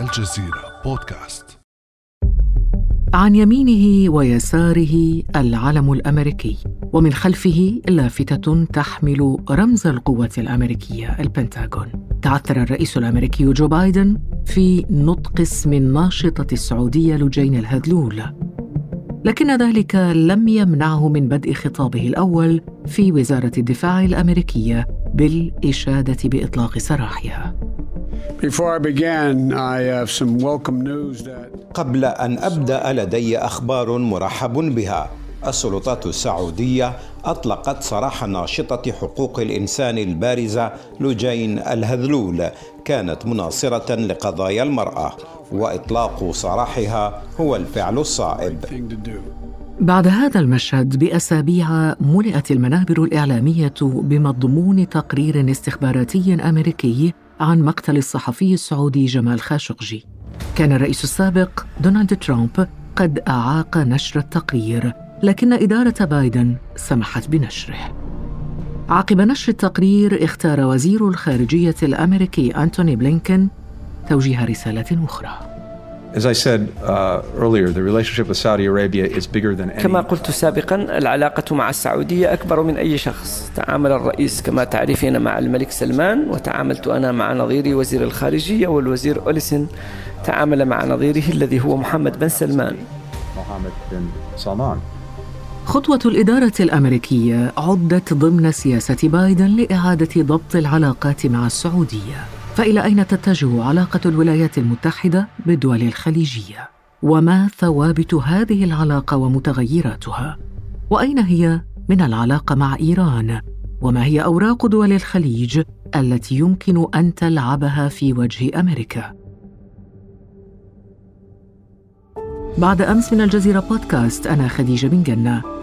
الجزيرة بودكاست. عن يمينه ويساره العلم الأمريكي ومن خلفه لافتة تحمل رمز القوة الأمريكية البنتاغون. تعثر الرئيس الأمريكي جو بايدن في نطق اسم الناشطة السعودية لجين الهذلول. لكن ذلك لم يمنعه من بدء خطابه الأول في وزارة الدفاع الأمريكية بالإشادة بإطلاق سراحها. قبل أن أبدأ لدي أخبار مرحب بها. السلطات السعودية أطلقت سراح ناشطة حقوق الإنسان البارزة لجين الهذلول. كانت مناصرة لقضايا المرأة وإطلاق سراحها هو الفعل الصائب. بعد هذا المشهد بأسابيع ملئت المنابر الإعلامية بمضمون تقرير استخباراتي أمريكي عن مقتل الصحفي السعودي جمال خاشقجي. كان الرئيس السابق دونالد ترامب قد أعاق نشر التقرير لكن إدارة بايدن سمحت بنشره. عقب نشر التقرير اختار وزير الخارجية الأمريكي أنتوني بلينكن توجيه رسالة أخرى. كما قلت سابقا العلاقة مع السعودية أكبر من أي شخص. تعامل الرئيس كما تعرفين مع الملك سلمان وتعاملت أنا مع نظيري وزير الخارجية والوزير أوليسن تعامل مع نظيره الذي هو محمد بن سلمان. Mohammed bin Salman. خطوة الإدارة الأمريكية عدت ضمن سياسة بايدن لإعادة ضبط العلاقات مع السعودية. فإلى أين تتجه علاقة الولايات المتحدة بالدول الخليجية؟ وما ثوابت هذه العلاقة ومتغيراتها؟ وأين هي من العلاقة مع إيران؟ وما هي أوراق دول الخليج التي يمكن أن تلعبها في وجه أمريكا؟ بعد أمس من الجزيرة بودكاست أنا خديجة بن جنة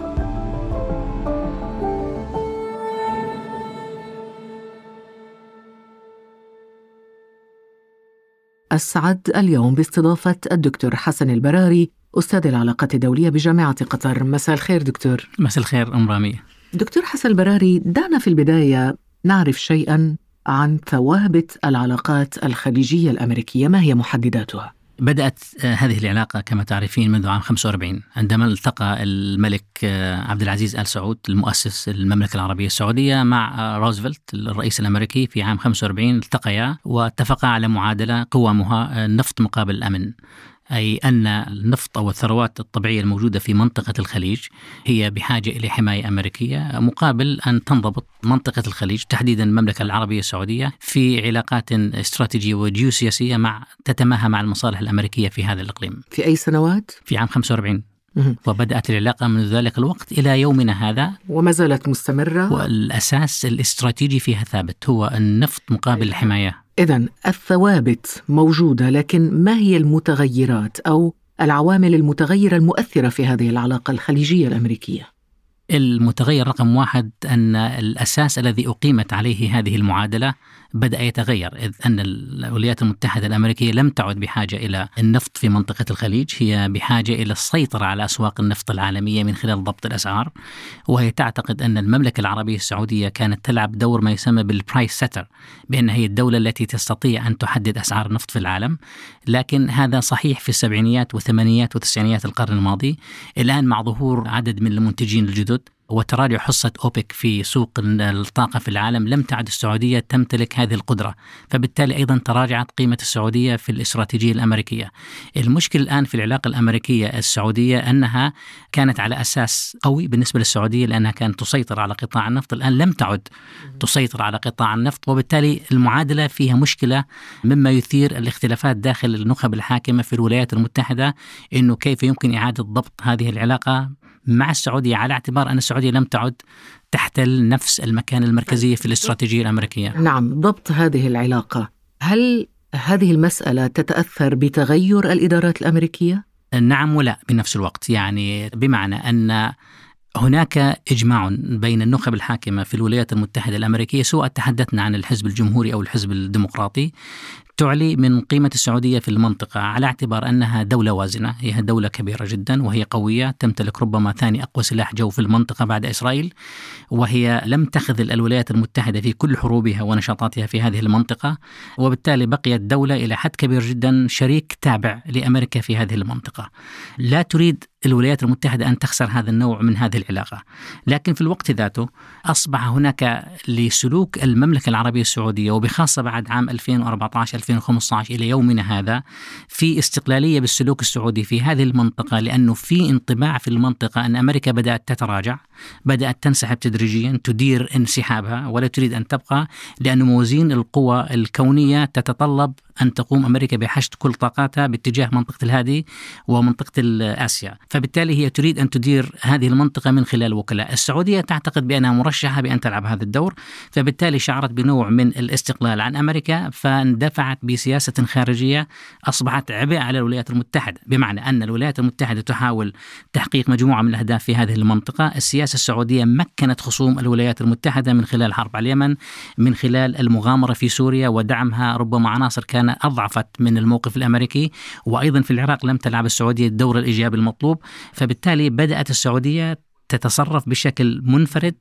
أسعد اليوم باستضافة الدكتور حسن البراري أستاذ العلاقات الدولية بجامعة قطر. مساء الخير دكتور. مساء الخير أم رامية دكتور حسن البراري دعنا في البداية نعرف شيئا عن ثوابت العلاقات الخليجية الأمريكية. ما هي محدداتها؟ بدأت آه، هذه العلاقة كما تعرفين منذ عام 45 عندما التقى الملك آه، عبد العزيز آل سعود المؤسس المملكة العربية السعودية مع آه، روزفلت الرئيس الأمريكي في عام 45 التقيا واتفقا على معادلة قوامها النفط مقابل الأمن. أي أن النفط أو الثروات الطبيعية الموجودة في منطقة الخليج هي بحاجة إلى حماية أمريكية مقابل أن تنضبط منطقة الخليج تحديدا المملكة العربية السعودية في علاقات استراتيجية وجيوسياسية مع تتماهى مع المصالح الأمريكية في هذا الإقليم. في أي سنوات؟ في عام 45 مهم. وبدأت العلاقة منذ ذلك الوقت إلى يومنا هذا. وما زالت مستمرة؟ والأساس الاستراتيجي فيها ثابت هو النفط مقابل الحماية. إذا الثوابت موجودة لكن ما هي المتغيرات أو العوامل المتغيرة المؤثرة في هذه العلاقة الخليجية الأمريكية؟ المتغير رقم واحد أن الأساس الذي أقيمت عليه هذه المعادلة بدأ يتغير إذ أن الولايات المتحدة الأمريكية لم تعد بحاجة إلى النفط في منطقة الخليج هي بحاجة إلى السيطرة على أسواق النفط العالمية من خلال ضبط الأسعار وهي تعتقد أن المملكة العربية السعودية كانت تلعب دور ما يسمى بالبرايس سيتر بأن هي الدولة التي تستطيع أن تحدد أسعار النفط في العالم. لكن هذا صحيح في السبعينيات والثمانينيات وتسعينيات القرن الماضي. الآن مع ظهور عدد من المنتجين الجدد وتراجع حصة أوبك في سوق الطاقة في العالم لم تعد السعودية تمتلك هذه القدرة فبالتالي أيضا تراجعت قيمة السعودية في الاستراتيجية الأمريكية. المشكلة الآن في العلاقة الأمريكية السعودية أنها كانت على أساس قوي بالنسبة للسعودية لأنها كانت تسيطر على قطاع النفط الآن لم تعد تسيطر على قطاع النفط وبالتالي المعادلة فيها مشكلة مما يثير الاختلافات داخل النخب الحاكمة في الولايات المتحدة أنه كيف يمكن إعادة ضبط هذه العلاقة مع السعودية على اعتبار أن السعودية لم تعد تحتل نفس المكان المركزي في الاستراتيجية الأمريكية. نعم ضبط هذه العلاقة. هل هذه المسألة تتأثر بتغير الإدارات الأمريكية؟ نعم ولا بنفس الوقت. يعني بمعنى أن هناك إجماع بين النخب الحاكمة في الولايات المتحدة الأمريكية سواء تحدثنا عن الحزب الجمهوري أو الحزب الديمقراطي تعلي من قيمة السعودية في المنطقة على اعتبار أنها دولة وازنة. هي دولة كبيرة جدا وهي قوية تمتلك ربما ثاني أقوى سلاح جو في المنطقة بعد إسرائيل وهي لم تخذل الولايات المتحدة في كل حروبها ونشاطاتها في هذه المنطقة وبالتالي بقيت دولة إلى حد كبير جدا شريك تابع لأمريكا في هذه المنطقة. لا تريد الولايات المتحدة أن تخسر هذا النوع من هذه العلاقة. لكن في الوقت ذاته أصبح هناك لسلوك المملكة العربية السعودية وبخاصة بعد عام 2014-2015 إلى يومنا هذا في استقلالية بالسلوك السعودي في هذه المنطقة لأنه في انطباع في المنطقة أن أمريكا بدأت تتراجع بدأت تنسحب تدريجيا تدير انسحابها ولا تريد أن تبقى لأن موازين القوى الكونية تتطلب أن تقوم أمريكا بحشد كل طاقاتها باتجاه منطقة الهادي ومنطقة آسيا فبالتالي هي تريد أن تدير هذه المنطقة من خلال وكلاء. السعودية تعتقد بأنها مرشحة بأن تلعب هذا الدور فبالتالي شعرت بنوع من الاستقلال عن أمريكا فاندفعت بسياسة خارجية أصبحت عبء على الولايات المتحدة. بمعنى أن الولايات المتحدة تحاول تحقيق مجموعة من الأهداف في هذه المنطقة. السياسة السعودية مكنت خصوم الولايات المتحدة من خلال حرب على اليمن من خلال المغامرة في سوريا ودعمها ربما عناصر كان أضعفت من الموقف الأمريكي وأيضا في العراق لم تلعب السعودية الدور الإيجابي المطلوب فبالتالي بدأت السعودية تتصرف بشكل منفرد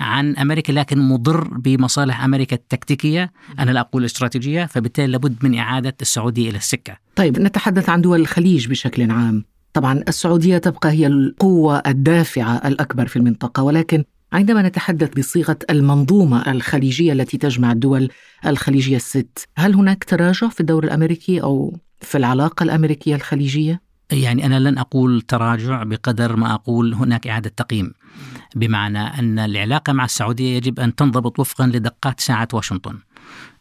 عن أمريكا لكن مضر بمصالح أمريكا التكتيكية أنا لا أقول استراتيجية فبالتالي لابد من إعادة السعودية إلى السكة. طيب نتحدث عن دول الخليج بشكل عام. طبعا السعودية تبقى هي القوة الدافعة الأكبر في المنطقة ولكن عندما نتحدث بصيغة المنظومة الخليجية التي تجمع الدول الخليجية الست، هل هناك تراجع في الدور الأمريكي أو في العلاقة الأمريكية الخليجية؟ يعني أنا لن أقول تراجع بقدر ما أقول هناك إعادة تقييم بمعنى أن العلاقة مع السعودية يجب أن تنضبط وفقا لدقات ساعة واشنطن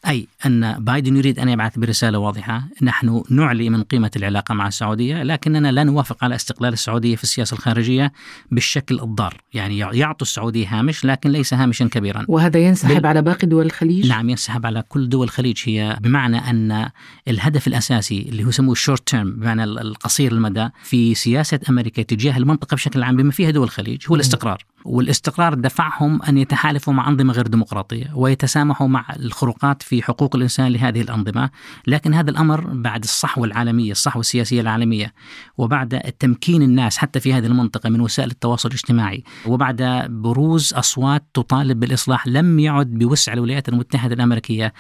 أي أن بايدن يريد أن يبعث برسالة واضحة نحن نعلي من قيمة العلاقة مع السعودية لكننا لا نوافق على استقلال السعودية في السياسة الخارجية بالشكل الضار. يعني يعطوا السعودية هامش لكن ليس هامشا كبيرا. وهذا ينسحب بال... على باقي دول الخليج؟ نعم ينسحب على كل دول الخليج. هي بمعنى أن الهدف الأساسي اللي هو يسموه الشورت تيرم بمعنى القصير المدى في سياسة أمريكا تجاه المنطقة بشكل عام بما فيها دول الخليج هو الاستقرار. والاستقرار دفعهم أن يتحالفوا مع أنظمة غير ديمقراطية ويتسامحوا مع الخروقات في حقوق الإنسان لهذه الأنظمة لكن هذا الأمر بعد الصحوة العالمية الصحوة السياسية العالمية وبعد تمكين الناس حتى في هذه المنطقة من وسائل التواصل الاجتماعي وبعد بروز أصوات تطالب بالإصلاح لم يعد بوسع الولايات المتحدة الأمريكية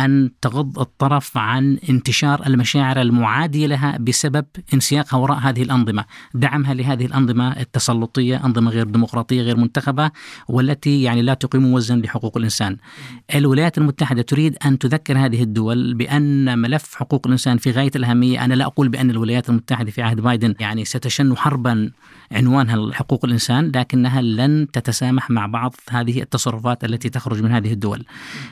أن تغض الطرف عن انتشار المشاعر المعادية لها بسبب انسياقها وراء هذه الأنظمة. دعمها لهذه الأنظمة التسلطية أنظمة غير ديمقراطية غير منتخبة والتي يعني لا تقيم وزنا لحقوق الإنسان. الولايات المتحدة تريد أن تذكر هذه الدول بأن ملف حقوق الإنسان في غاية الأهمية أنا لا أقول بأن الولايات المتحدة في عهد بايدن يعني ستشن حربا عنوانها حقوق الإنسان لكنها لن تتسامح مع بعض هذه التصرفات التي تخرج من هذه الدول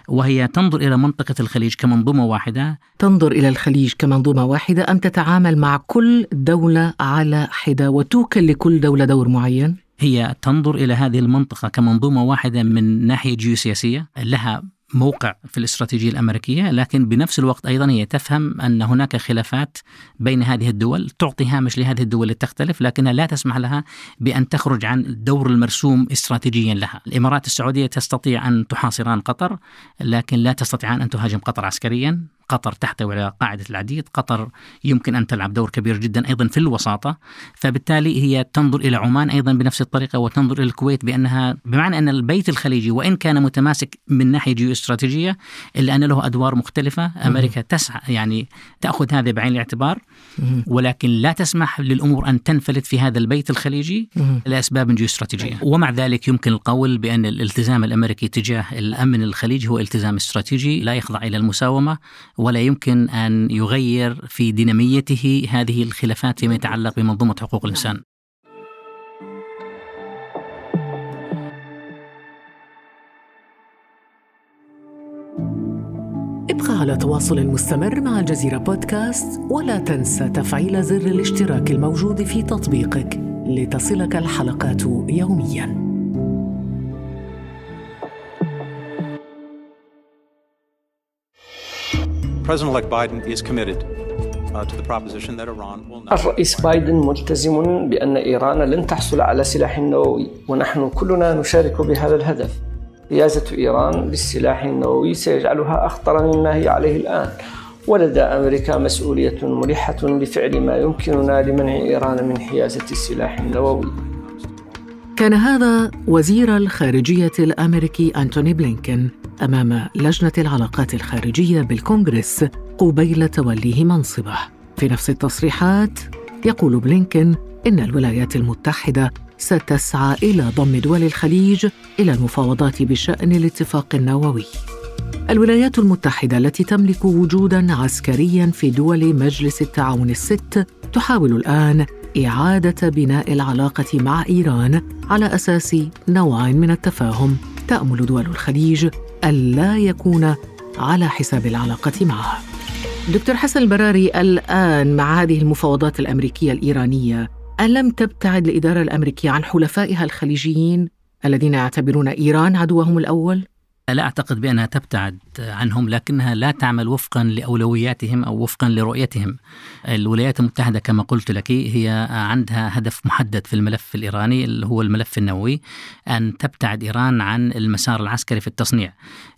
وهي تنظر إلى منطقة الخليج كمنظومة واحدة تنظر إلى الخليج كمنظومة واحدة أم تتعامل مع كل دولة على حدة وتوكل لكل دولة دور معين؟ هي تنظر إلى هذه المنطقة كمنظومة واحدة من ناحية جيوسياسية لها موقع في الاستراتيجية الأمريكية لكن بنفس الوقت أيضا هي تفهم أن هناك خلافات بين هذه الدول تعطي هامش لهذه الدول لتختلف لكنها لا تسمح لها بأن تخرج عن الدور المرسوم استراتيجيا لها. الإمارات السعودية تستطيع أن تحاصران قطر لكن لا تستطيعان أن تهاجم قطر عسكريا قطر تحتوي على قاعدة العديد. قطر يمكن أن تلعب دور كبير جدا أيضا في الوساطة. فبالتالي هي تنظر إلى عمان أيضا بنفس الطريقة وتنظر إلى الكويت بأنها بمعنى أن البيت الخليجي وإن كان متماسك من ناحية جيو استراتيجية إلا أن له أدوار مختلفة. أمريكا تسعى يعني تأخذ هذا بعين الاعتبار. ولكن لا تسمح للأمور أن تنفلت في هذا البيت الخليجي لأسباب جيو استراتيجية ومع ذلك يمكن القول بأن الالتزام الأمريكي تجاه الأمن الخليجي هو التزام استراتيجي لا يخضع إلى المساومة. ولا يمكن أن يغير في ديناميته هذه الخلافات فيما يتعلق بمنظومة حقوق الإنسان. ابقى على تواصل مستمر مع الجزيرة بودكاست ولا تنسى تفعيل زر الاشتراك الموجود في تطبيقك لتصلك الحلقات يومياً. Uh. الرئيس بايدن ملتزم بأن إيران لن تحصل على سلاح نووي ونحن كلنا نشارك بهذا الهدف. حيازة إيران بالسلاح النووي سيجعلها أخطر مما هي عليه الآن. ولدى أمريكا مسؤولية ملحة لفعل ما يمكننا لمنع إيران من حيازة السلاح النووي كان هذا وزير الخارجية الأمريكي أنتوني بلينكن أمام لجنة العلاقات الخارجية بالكونغرس قبيل توليه منصبه. في نفس التصريحات يقول بلينكن إن الولايات المتحدة ستسعى إلى ضم دول الخليج إلى المفاوضات بشأن الاتفاق النووي. الولايات المتحدة التي تملك وجودا عسكريا في دول مجلس التعاون الست تحاول الآن إعادة بناء العلاقة مع إيران على أساس نوع من التفاهم تأمل دول الخليج ألا يكون على حساب العلاقة معها. دكتور حسن البراري الآن مع هذه المفاوضات الأمريكية الإيرانية ألم تبتعد الإدارة الأمريكية عن حلفائها الخليجيين الذين يعتبرون إيران عدوهم الأول؟ لا أعتقد بأنها تبتعد عنهم لكنها لا تعمل وفقا لأولوياتهم أو وفقا لرؤيتهم. الولايات المتحدة كما قلت لك هي عندها هدف محدد في الملف الإيراني اللي هو الملف النووي أن تبتعد إيران عن المسار العسكري في التصنيع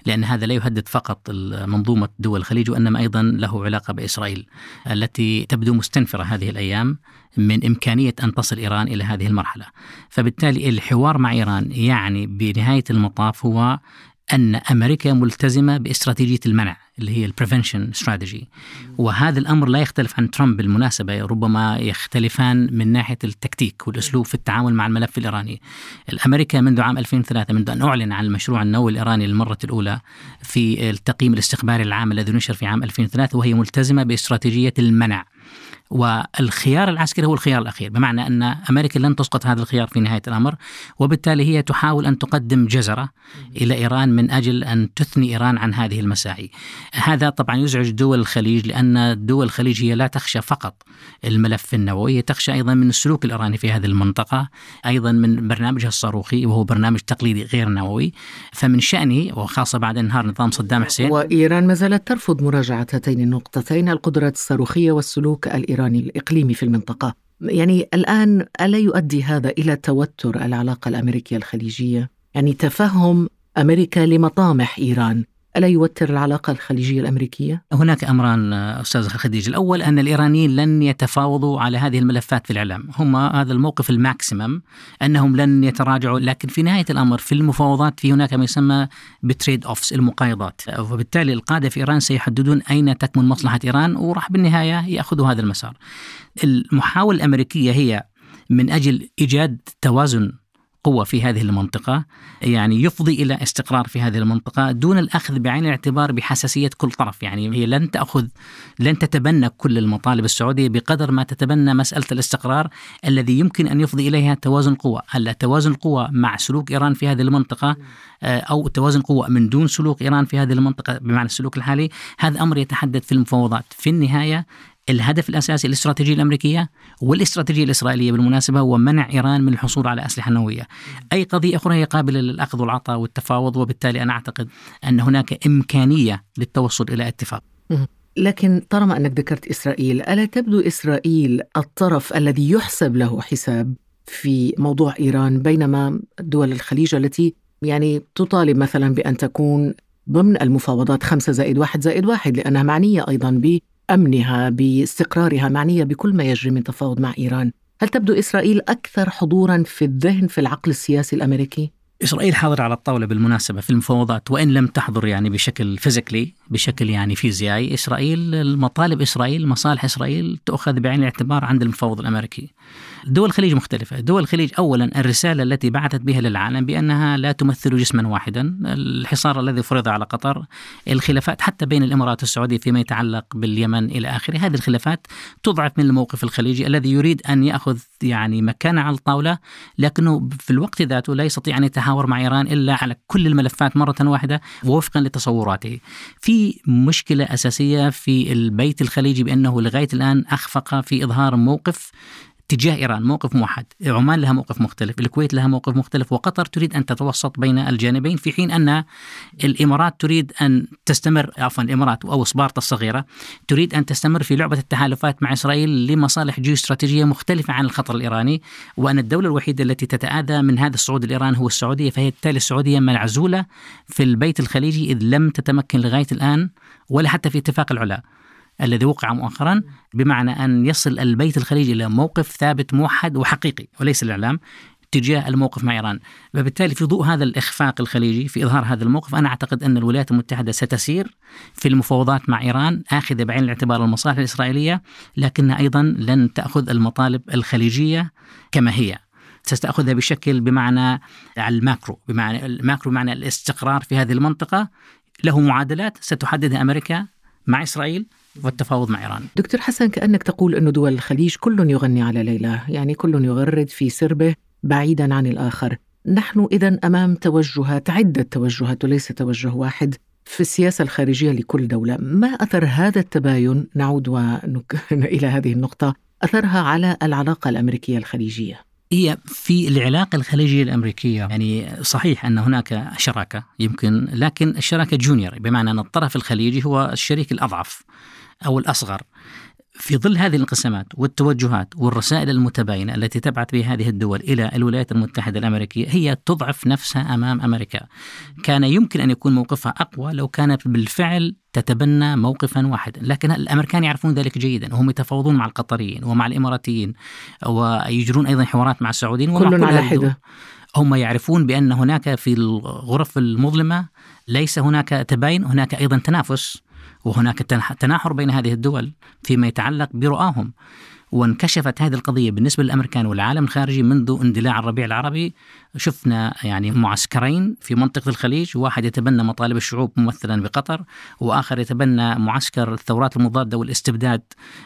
لأن هذا لا يهدد فقط منظومة دول الخليج وإنما أيضا له علاقة بإسرائيل التي تبدو مستنفرة هذه الأيام من إمكانية أن تصل إيران إلى هذه المرحلة. فبالتالي الحوار مع إيران يعني بنهاية المطاف هو أن أمريكا ملتزمة باستراتيجية المنع اللي هي البريفنشن استراتيجي وهذا الأمر لا يختلف عن ترامب بالمناسبة ربما يختلفان من ناحية التكتيك والأسلوب في التعامل مع الملف الإيراني. الأمريكا منذ عام 2003 منذ أن أعلن عن المشروع النووي الإيراني للمرة الأولى في التقييم الاستخباري العام الذي نشر في عام 2003 وهي ملتزمة باستراتيجية المنع. والخيار العسكري هو الخيار الأخير بمعنى أن أمريكا لن تسقط هذا الخيار في نهاية الأمر وبالتالي هي تحاول أن تقدم جزرة إلى إيران من أجل أن تثني إيران عن هذه المساعي. هذا طبعا يزعج دول الخليج لأن دول الخليج هي لا تخشى فقط الملف النووي هي تخشى أيضا من السلوك الإيراني في هذه المنطقة أيضا من برنامجها الصاروخي وهو برنامج تقليدي غير نووي. فمن شأنه وخاصة بعد انهار نظام صدام حسين وإيران ما زالت ترفض مراجعة هاتين النقطتين القدرات الصاروخية والسلوك الإيراني الإقليمي في المنطقة. يعني الآن ألا يؤدي هذا إلى توتر العلاقة الأمريكية الخليجية؟ يعني تفهم أمريكا لمطامح إيران. ألا يوتر العلاقة الخليجية الأمريكية؟ هناك أمران أستاذ خديج. الأول أن الإيرانيين لن يتفاوضوا على هذه الملفات في الإعلام. هم هذا الموقف الماكسيمم أنهم لن يتراجعوا لكن في نهاية الأمر في المفاوضات في هناك ما يسمى بتريد أوفس المقايضات. وبالتالي القادة في إيران سيحددون أين تكمن مصلحة إيران وراح بالنهاية يأخذوا هذا المسار. المحاولة الأمريكية هي من أجل إيجاد توازن قوة في هذه المنطقة يعني يفضي إلى استقرار في هذه المنطقة دون الأخذ بعين الاعتبار بحساسية كل طرف. يعني هي لن تأخذ لن تتبنى كل المطالب السعودية بقدر ما تتبنى مسألة الاستقرار الذي يمكن أن يفضي إليها توازن قوة. هلا توازن قوة مع سلوك إيران في هذه المنطقة آه، أو توازن قوة من دون سلوك إيران في هذه المنطقة بمعنى السلوك الحالي؟ هذا أمر يتحدث في المفاوضات. في النهاية الهدف الأساسي الاستراتيجيه الأمريكية والاستراتيجية الإسرائيلية بالمناسبة هو منع إيران من الحصول على أسلحة نووية. أي قضية أخرى هي قابلة للأخذ والعطاء والتفاوض وبالتالي أنا أعتقد أن هناك إمكانية للتوصل إلى اتفاق. لكن طالما أنك ذكرت إسرائيل، ألا تبدو إسرائيل الطرف الذي يحسب له حساب في موضوع إيران بينما دول الخليج التي يعني تطالب مثلا بأن تكون ضمن المفاوضات خمسة زائد واحد زائد واحد لأنها معنية أيضا بأمنها باستقرارها معنية بكل ما يجري من تفاوض مع إيران هل تبدو إسرائيل أكثر حضورا في الذهن في العقل السياسي الأمريكي؟ إسرائيل حاضرة على الطاولة بالمناسبة في المفاوضات وإن لم تحضر يعني بشكل فيزيكلي بشكل يعني فيزيائي. إسرائيل المطالب إسرائيل مصالح إسرائيل تؤخذ بعين الاعتبار عند المفاوض الأمريكي. دول الخليج مختلفة. دول الخليج أولا الرسالة التي بعثت بها للعالم بأنها لا تمثل جسما واحدا. الحصار الذي فرض على قطر الخلافات حتى بين الإمارات والسعودية فيما يتعلق باليمن إلى آخره. هذه الخلافات تضعف من الموقف الخليجي الذي يريد أن يأخذ يعني مكانة على الطاولة لكنه في الوقت ذاته لا يستطيع أن يتحاور مع إيران إلا على كل الملفات مرة واحدة ووفقا لتصوراته. في مشكلة أساسية في البيت الخليجي بأنه لغاية الآن أخفق في إظهار موقف تجاه إيران موقف موحد، عمان لها موقف مختلف، الكويت لها موقف مختلف، وقطر تريد أن تتوسط بين الجانبين في حين أن الإمارات تريد أن تستمر عفوا الإمارات أو سبارتا الصغيره تريد أن تستمر في لعبة التحالفات مع إسرائيل لمصالح جيوستراتيجية مختلفة عن الخطر الإيراني، وأن الدولة الوحيدة التي تتآذى من هذا الصعود الايراني هو السعودية، فهي بالتالي السعودية معزوله في البيت الخليجي إذ لم تتمكن لغاية الآن ولا حتى في اتفاق العلا الذي وقع مؤخرا بمعنى أن يصل البيت الخليجي إلى موقف ثابت موحد وحقيقي وليس الإعلام تجاه الموقف مع إيران، وبالتالي في ضوء هذا الإخفاق الخليجي في إظهار هذا الموقف أنا أعتقد أن الولايات المتحدة ستسير في المفاوضات مع إيران آخذة بعين الاعتبار المصالح الإسرائيلية لكنها أيضا لن تأخذ المطالب الخليجية كما هي. ستأخذها بشكل بمعنى ال macro بمعنى ال macro بمعنى الاستقرار في هذه المنطقة. له معادلات ستحددها أمريكا. مع إسرائيل والتفاوض مع إيران. دكتور حسن كأنك تقول أن دول الخليج كل يغني على ليلى يعني كل يغرد في سربه بعيدا عن الآخر. نحن إذا أمام توجهات عدة توجهات وليس توجه واحد في السياسة الخارجية لكل دولة. ما أثر هذا التباين؟ نعود ونك... إلى هذه النقطة. أثرها على العلاقة الأمريكية الخليجية. هي في العلاقة الخليجية الأمريكية يعني صحيح أن هناك شراكة يمكن لكن الشراكة جونيور بمعنى أن الطرف الخليجي هو الشريك الأضعف أو الأصغر. في ظل هذه الانقسامات والتوجهات والرسائل المتباينة التي تبعث بها هذه الدول إلى الولايات المتحدة الأمريكية هي تضعف نفسها أمام أمريكا. كان يمكن أن يكون موقفها أقوى لو كانت بالفعل تتبنى موقفا واحدا، لكن الأمريكان يعرفون ذلك جيدا وهم يتفاوضون مع القطريين ومع الإماراتيين ويجرون أيضا حوارات مع السعوديين ومع كل على حدة. هم يعرفون بأن هناك في الغرف المظلمة ليس هناك تباين، هناك أيضا تنافس. وهناك تناحر بين هذه الدول فيما يتعلق برؤاهم. وانكشفت هذه القضية بالنسبة للأمريكان والعالم الخارجي منذ اندلاع الربيع العربي. شفنا يعني معسكرين في منطقة الخليج واحد يتبنى مطالب الشعوب ممثلا بقطر وآخر يتبنى معسكر الثورات المضادة والاستبداد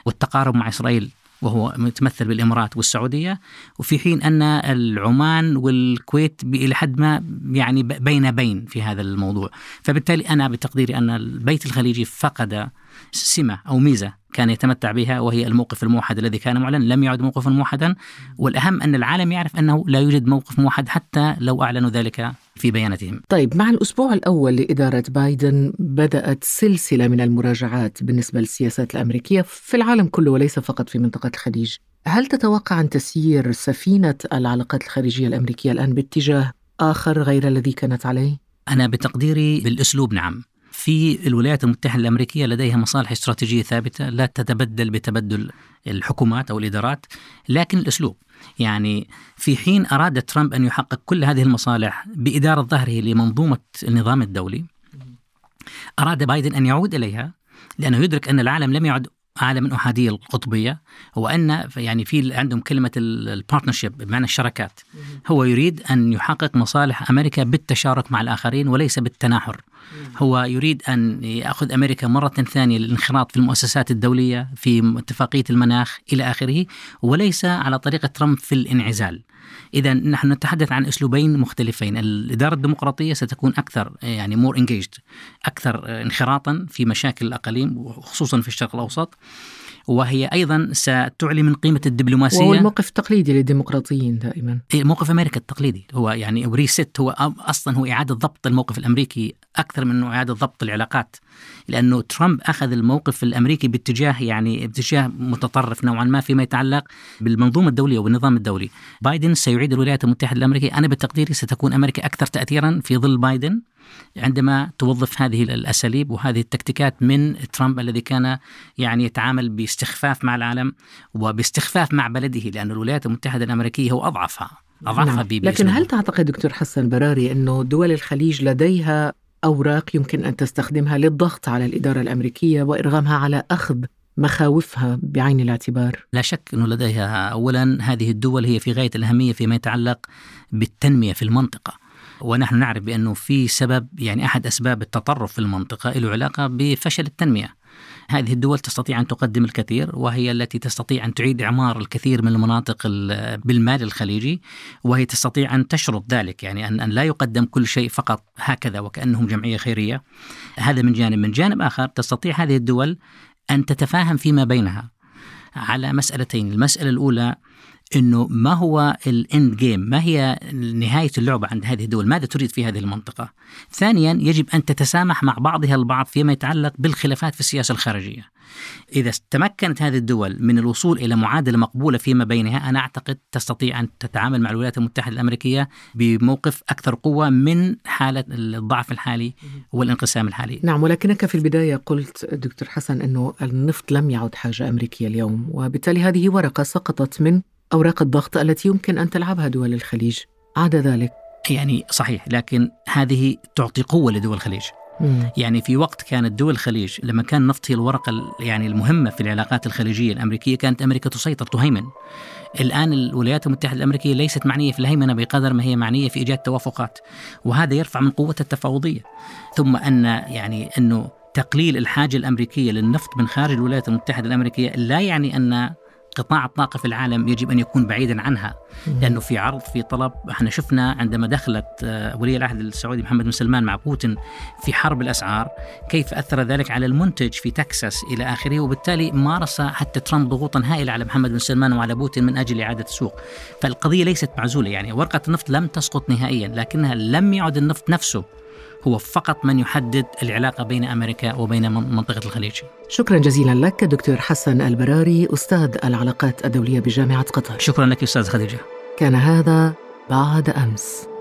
والتقارب مع إسرائيل. وهو متمثل بالإمارات والسعودية وفي حين أن العمان والكويت إلى حد ما يعني بين بين في هذا الموضوع. فبالتالي أنا بتقديري أن البيت الخليجي فقد سمة أو ميزة كان يتمتع بها وهي الموقف الموحد الذي كان معلن لم يعد موقفا موحدا. والأهم أن العالم يعرف أنه لا يوجد موقف موحد حتى لو أعلنوا ذلك في بياناتهم. طيب مع الأسبوع الأول لإدارة بايدن بدأت سلسلة من المراجعات بالنسبة للسياسات الأمريكية في العالم كله وليس فقط في منطقة الخليج. هل تتوقع أن تسير سفينة العلاقات الخارجية الأمريكية الآن باتجاه آخر غير الذي كانت عليه؟ أنا بتقديري بالأسلوب نعم. في الولايات المتحدة الأمريكية لديها مصالح استراتيجية ثابتة لا تتبدل بتبدل الحكومات أو الإدارات لكن الأسلوب. يعني في حين أراد ترامب أن يحقق كل هذه المصالح بإدارة ظهره لمنظومة النظام الدولي أراد بايدن أن يعود إليها لأنه يدرك أن العالم لم يعد عالم احاديه القطبية وان يعني في عندهم كلمة البارتنرشيب بمعنى الشراكات. هو يريد أن يحقق مصالح أمريكا بالتشارك مع الآخرين وليس بالتناحر. هو يريد أن يأخذ أمريكا مرة ثانية للانخراط في المؤسسات الدولية في اتفاقية المناخ إلى آخره وليس على طريقة ترامب في الانعزال. إذا نحن نتحدث عن أسلوبين مختلفين، الإدارة الديمقراطية ستكون أكثر يعني مور انجيجد أكثر انخراطا في مشاكل الأقاليم وخصوصا في الشرق الأوسط. وهي أيضا ستعلي من قيمة الدبلوماسية. وهو الموقف التقليدي للديمقراطيين دائما. إيه، موقف أمريكا التقليدي. هو يعني ريست هو أصلا هو إعادة ضبط الموقف الأمريكي أكثر من إعادة ضبط العلاقات لأنه ترامب أخذ الموقف الأمريكي باتجاه يعني باتجاه متطرف نوعا ما فيما يتعلق بالمنظومة الدولية والنظام الدولي. بايدن سيعيد الولايات المتحدة الأمريكية. أنا بتقديري ستكون أمريكا أكثر تاثيرا في ظل بايدن عندما توظف هذه الأساليب وهذه التكتيكات من ترامب الذي كان يعني يتعامل باستخفاف مع العالم وباستخفاف مع بلده لأن الولايات المتحدة الأمريكية هو أضعفها أضعفها نعم. لكن هل تعتقد دكتور حسن براري أنه دول الخليج لديها أوراق يمكن أن تستخدمها للضغط على الإدارة الأمريكية وإرغامها على أخذ مخاوفها بعين الاعتبار؟ لا شك أنه لديها. أولا هذه الدول هي في غاية الأهمية فيما يتعلق بالتنمية في المنطقة ونحن نعرف بأنه في سبب يعني أحد أسباب التطرف في المنطقة له علاقة بفشل التنمية. هذه الدول تستطيع أن تقدم الكثير وهي التي تستطيع أن تعيد إعمار الكثير من المناطق بالمال الخليجي وهي تستطيع أن تشرط ذلك يعني أن لا يقدم كل شيء فقط هكذا وكأنهم جمعية خيرية. هذا من جانب. من جانب آخر تستطيع هذه الدول أن تتفاهم فيما بينها على مسألتين. المسألة الأولى إنه ما هو الاند جيم؟ ما هي نهاية اللعبة عند هذه الدول؟ ماذا تريد في هذه المنطقة؟ ثانيا يجب أن تتسامح مع بعضها البعض فيما يتعلق بالخلافات في السياسة الخارجية. إذا تمكنت هذه الدول من الوصول إلى معادلة مقبولة فيما بينها أنا أعتقد تستطيع أن تتعامل مع الولايات المتحدة الأمريكية بموقف أكثر قوة من حالة الضعف الحالي والانقسام الحالي. نعم ولكنك في البداية قلت دكتور حسن إنه النفط لم يعد حاجة أمريكية اليوم وبالتالي هذه ورقة سقطت من أوراق الضغط التي يمكن أن تلعبها دول الخليج. عاد ذلك. يعني صحيح لكن هذه تعطي قوة لدول الخليج. مم. يعني في وقت كانت دول الخليج لما كان النفط هي الورقة يعني المهمة في العلاقات الخليجية الأمريكية كانت أمريكا تسيطر تهيمن. الآن الولايات المتحدة الأمريكية ليست معنية في الهيمنة بقدر ما هي معنية في إيجاد توافقات. وهذا يرفع من قوة التفاوضية. ثم أن يعني أنه تقليل الحاجة الأمريكية للنفط من خارج الولايات المتحدة الأمريكية لا يعني أن قطاع الطاقة في العالم يجب أن يكون بعيدا عنها لأنه في عرض في طلب. إحنا شفنا عندما دخلت آه، ولي العهد السعودي محمد بن سلمان مع بوتين في حرب الأسعار كيف أثر ذلك على المنتج في تكساس إلى آخره؟ وبالتالي مارس حتى ترامب ضغوطا هائلة على محمد بن سلمان وعلى بوتين من أجل إعادة السوق. فالقضية ليست معزولة يعني ورقة النفط لم تسقط نهائيا لكنها لم يعد النفط نفسه هو فقط من يحدد العلاقة بين أمريكا وبين منطقة الخليج. شكرا جزيلا لك دكتور حسن البراري أستاذ العلاقات الدولية بجامعة قطر. شكرا لك أستاذ خديجة. كان هذا بعد أمس.